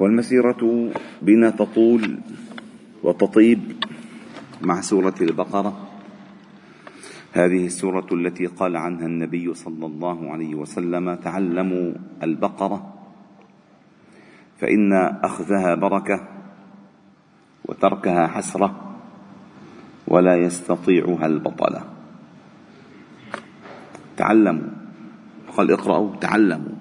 والمسيرة بنا تطول وتطيب مع سورة البقرة. هذه السورة التي قال عنها النبي صلى الله عليه وسلم تعلموا البقرة فإن أخذها بركة وتركها حسرة ولا يستطيعها البطلة تعلموا قال اقرأوا تعلموا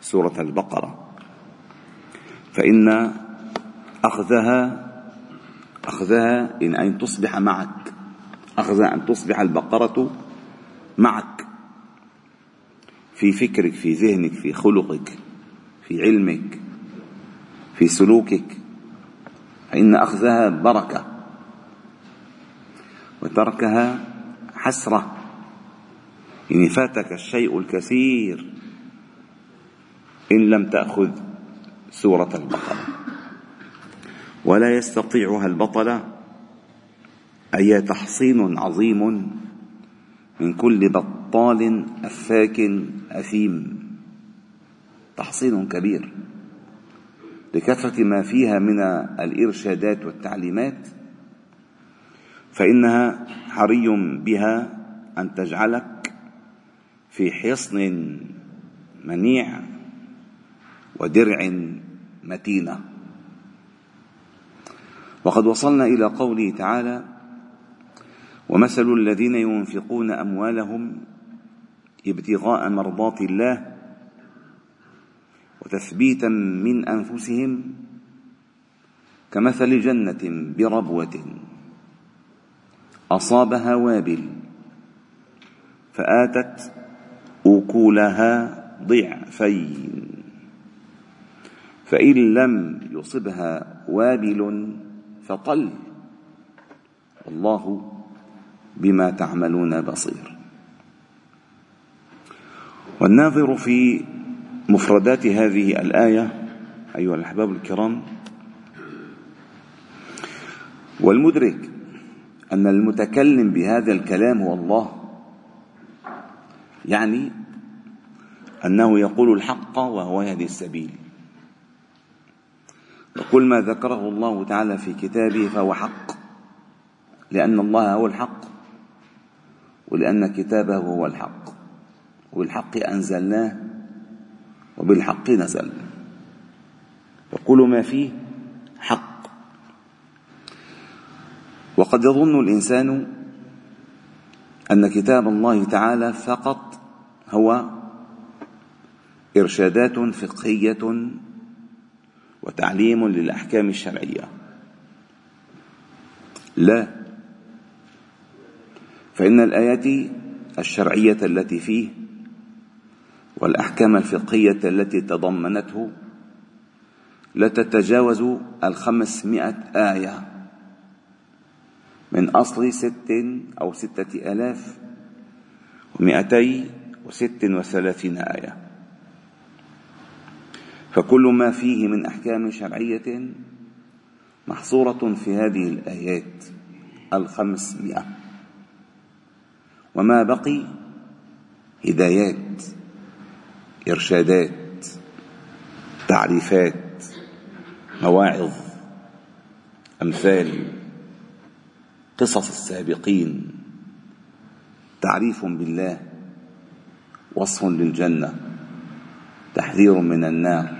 سورة البقرة. فإن أخذها أخذها إن أن تصبح معك. أخذ أن تصبح البقرة معك. في فكرك في ذهنك في خلقك في علمك في سلوكك. فإن أخذها بركة. وتركها حسرة. إن فاتك الشيء الكثير إن لم تأخذ. سورة البقرة. ولا يستطيعها البطلة أي تحصين عظيم من كل بطال أفاك أثيم. تحصين كبير. لكثرة ما فيها من الإرشادات والتعليمات فإنها حري بها أن تجعلك في حصن منيع. ودرع متينة. وقد وصلنا إلى قوله تعالى ومثل الذين ينفقون أموالهم ابتغاء مرضات الله وتثبيتا من أنفسهم كمثل جنة بربوة أصابها وابل فآتت أكلها ضعفين. فإن لم يصبها وابل فطل والله بما تعملون بصير. والناظر في مفردات هذه الآية أيها الأحباب الكرام والمدرك أن المتكلم بهذا الكلام هو الله. يعني أنه يقول الحق وهو يهدي السبيل. وكل ما ذكره الله تعالى في كتابه فهو حق. لأن الله هو الحق ولأن كتابه هو الحق. وبالحق أنزلناه وبالحق نزل وكل ما فيه حق. وقد يظن الإنسان أن كتاب الله تعالى فقط هو إرشادات فقهية وتعليم للأحكام الشرعية. لا. فإن الآيات الشرعية التي فيه والأحكام الفقهية التي تضمنته لا تتجاوز الخمسمائة آية من أصل ست أو ستة آلاف ومائتي وست وثلاثين آية. فكل ما فيه من أحكام شرعية محصورة في هذه الآيات الخمسمائة. وما بقي هدايات إرشادات تعريفات مواعظ أمثال قصص السابقين تعريف بالله وصف للجنة تحذير من النار.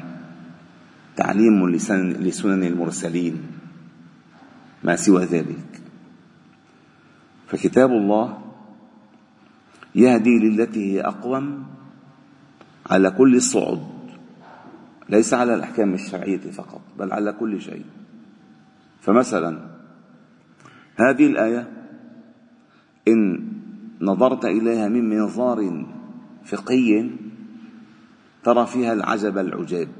تعليم لسنن المرسلين. ما سوى ذلك. فكتاب الله يهدي للتي هي أقوم على كل الصعد ليس على الأحكام الشرعية فقط بل على كل شيء. فمثلا هذه الآية إن نظرت إليها من منظار فقهي ترى فيها العجب العجاب.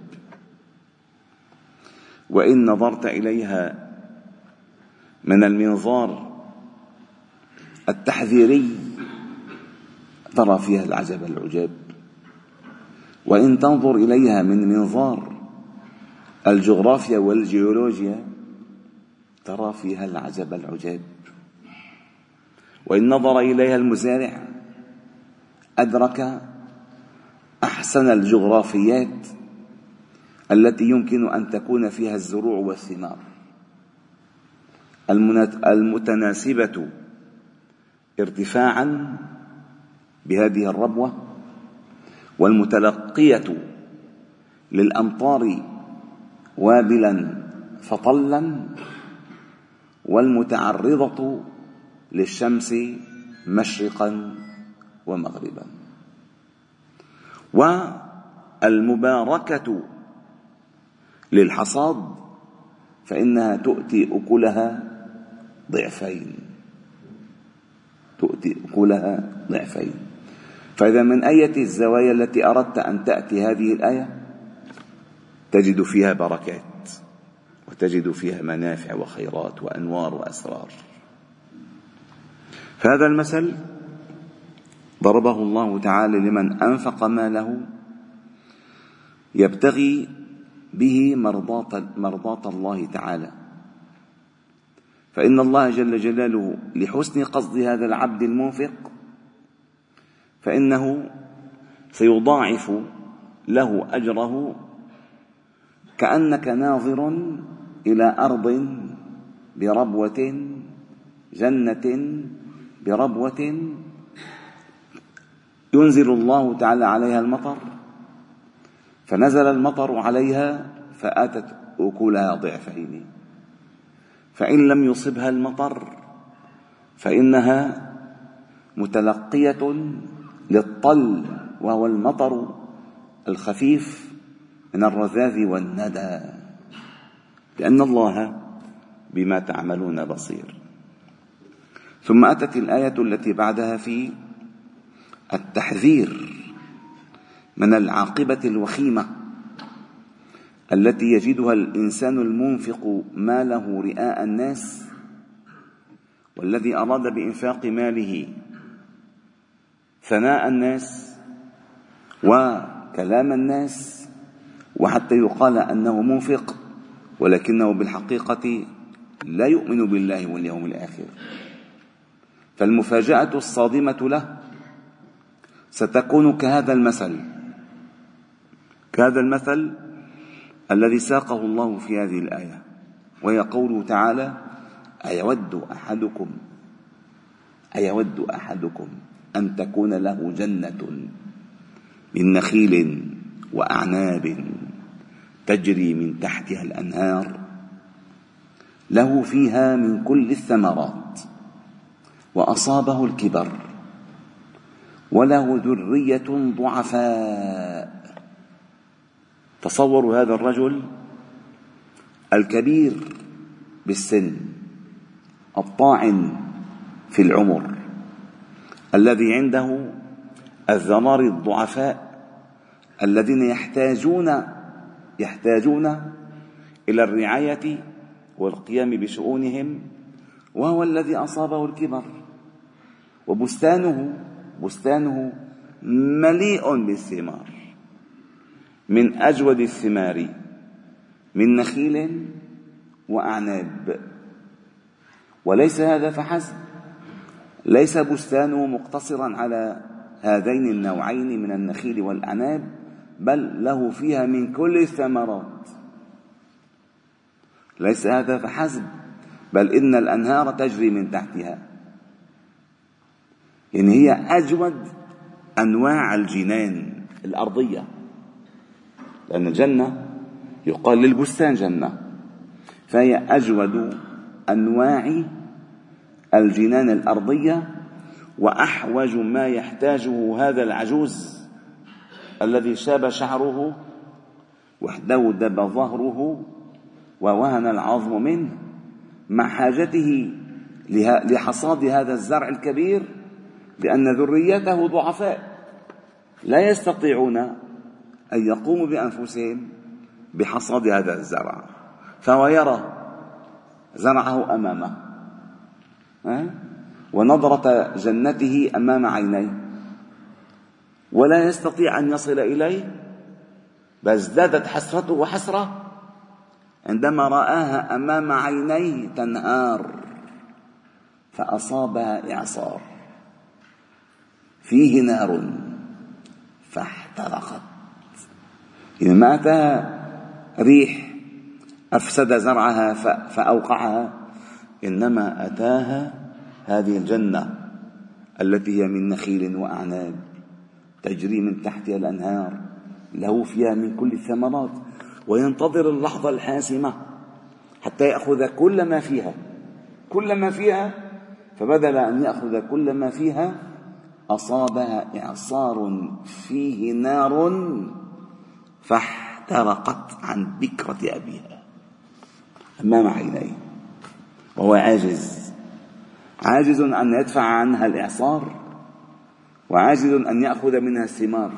وإن نظرت إليها من المنظار التحذيري ترى فيها العجب العجاب. وإن تنظر إليها من منظار الجغرافيا والجيولوجيا ترى فيها العجب العجاب. وإن نظر إليها المزارع أدرك أحسن الجغرافيات التي يمكن أن تكون فيها الزروع والثمار. المتناسبة ارتفاعا بهذه الربوة والمتلقية للأمطار وابلا فطلا والمتعرضة للشمس مشرقا ومغربا. والمباركة للحصاد فإنها تؤتي أكلها ضعفين. تؤتي أكلها ضعفين. فإذا من أية الزوايا التي أردت أن تأتي هذه الآية؟ تجد فيها بركات وتجد فيها منافع وخيرات وأنوار وأسرار. فهذا المثل ضربه الله تعالى لمن أنفق ماله يبتغي به مرضاة الله تعالى. فإن الله جل جلاله لحسن قصد هذا العبد المنفق فإنه سيضاعف له أجره كأنك ناظر إلى أرض بربوة جنة بربوة ينزل الله تعالى عليها المطر. فنزل المطر عليها فآتت أكلها ضعفين. فإن لم يصبها المطر فإنها متلقية للطل وهو المطر الخفيف من الرذاذ والندى. لأن الله بما تعملون بصير. ثم أتت الآية التي بعدها في التحذير. من العاقبة الوخيمة التي يجدها الإنسان المنفق ماله رئاء الناس والذي أراد بإنفاق ماله ثناء الناس وكلام الناس وحتى يقال أنه منفق ولكنه بالحقيقة لا يؤمن بالله واليوم الآخر. فالمفاجأة الصادمة له ستكون كهذا المثل. كهذا المثل الذي ساقه الله في هذه الآية وهي قوله تعالى أيود أحدكم أيود أحدكم أن تكون له جنة من نخيل وأعناب تجري من تحتها الأنهار له فيها من كل الثمرات وأصابه الكبر وله ذرية ضعفاء تصوروا هذا الرجل الكبير بالسن الطاعن في العمر الذي عنده الذمار الضعفاء الذين يحتاجون يحتاجون إلى الرعاية والقيام بشؤونهم وهو الذي أصابه الكبر. وبستانه بستانه مليء بالثمار. من أجود الثمار من نخيل وأعناب. وليس هذا فحسب ليس بستانه مقتصرا على هذين النوعين من النخيل والأعناب بل له فيها من كل الثمرات. ليس هذا فحسب بل إن الأنهار تجري من تحتها. يعني هي أجود أنواع الجنان الأرضية. لأن الجنة يقال للبستان جنة. فهي أجود أنواع الجنان الأرضية وأحوج ما يحتاجه هذا العجوز الذي شاب شعره واحدودب ظهره ووهن العظم منه مع حاجته لحصاد هذا الزرع الكبير لأن ذريته ضعفاء. لا يستطيعون أن يقوموا بأنفسهم بحصاد هذا الزرع. فهو يرى زرعه أمامه. ونظرة جنته أمام عينيه. ولا يستطيع أن يصل إليه. بل ازدادت حسرته وحسرة عندما رآها أمام عينيه تنهار. فأصابها إعصار. فيه نار فاحترقت. إذا ما أتاها ريح أفسد زرعها فأوقعها. إنما أتاها هذه الجنة التي هي من نخيل وأعناب تجري من تحتها الأنهار له فيها من كل الثمرات وينتظر اللحظة الحاسمة حتى يأخذ كل ما فيها. كل ما فيها فبدل أن يأخذ كل ما فيها أصابها إعصار فيه نار فاحترقت عن بكرة أبيها. أمام عينيه. وهو عاجز. عاجز أن يدفع عنها الإعصار. وعاجز أن يأخذ منها الثمار.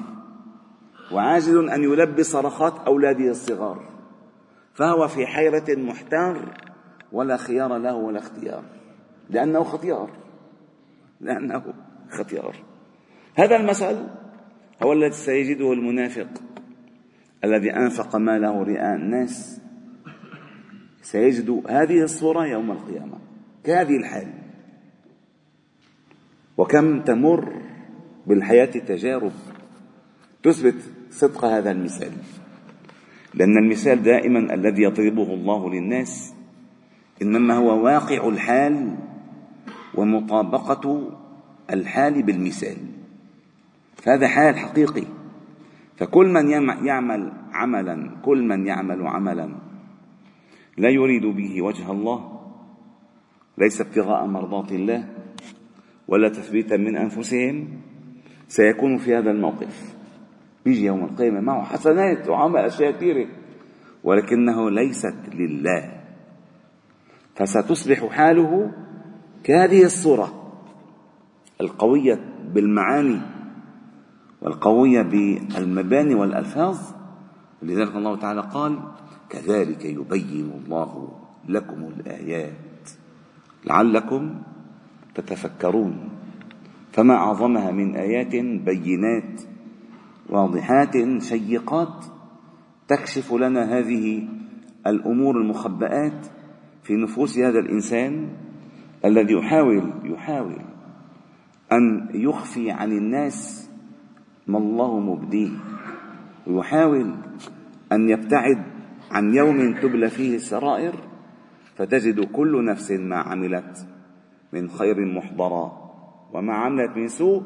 وعاجز أن يلبي صرخات أولاده الصغار. فهو في حيرة محتار. ولا خيار له ولا اختيار. لأنه ختيار لأنه ختيار هذا المثل هو الذي سيجده المنافق. الذي أنفق ماله رئاء الناس سيجد هذه الصورة يوم القيامة. كهذه الحال. وكم تمر بالحياة تجارب. تثبت صدق هذا المثال. لأن المثال دائما الذي يضربه الله للناس إنما هو واقع الحال ومطابقة الحال بالمثال. فهذا حال حقيقي. فكل من يعمل عملا كل من يعمل عملا لا يريد به وجه الله ليس ابتغاء مرضات الله ولا تثبيتا من أنفسهم سيكون في هذا الموقف. بيجي يوم القيامة معه حسنات وعمل اشياء كثيره ولكنه ليست لله. فستصبح حاله كهذه الصورة القوية بالمعاني والقوية بالمباني والألفاظ. لذلك الله تعالى قال كذلك يبين الله لكم الآيات لعلكم تتفكرون فما أعظمها من آيات بينات واضحات شيقات تكشف لنا هذه الأمور المخبئات في نفوس هذا الإنسان الذي يحاول يحاول أن يخفي عن الناس ما الله مبديه. ويحاول أن يبتعد عن يوم تبلى فيه السرائر فتجد كل نفس ما عملت من خير محضرا وما عملت من سوء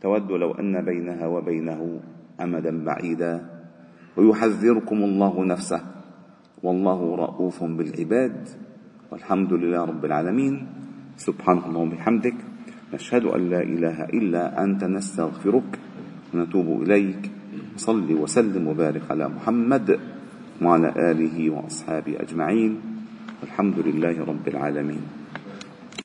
تود لو أن بينها وبينه أمدا بعيدا. ويحذركم الله نفسه والله رؤوف بالعباد والحمد لله رب العالمين. سبحانك اللهم وبحمدك نشهد أن لا إله إلا أنت نستغفرك ونتوب إليك. صل وسلم وبارك على محمد وعلى آله وأصحابه أجمعين. والحمد لله رب العالمين.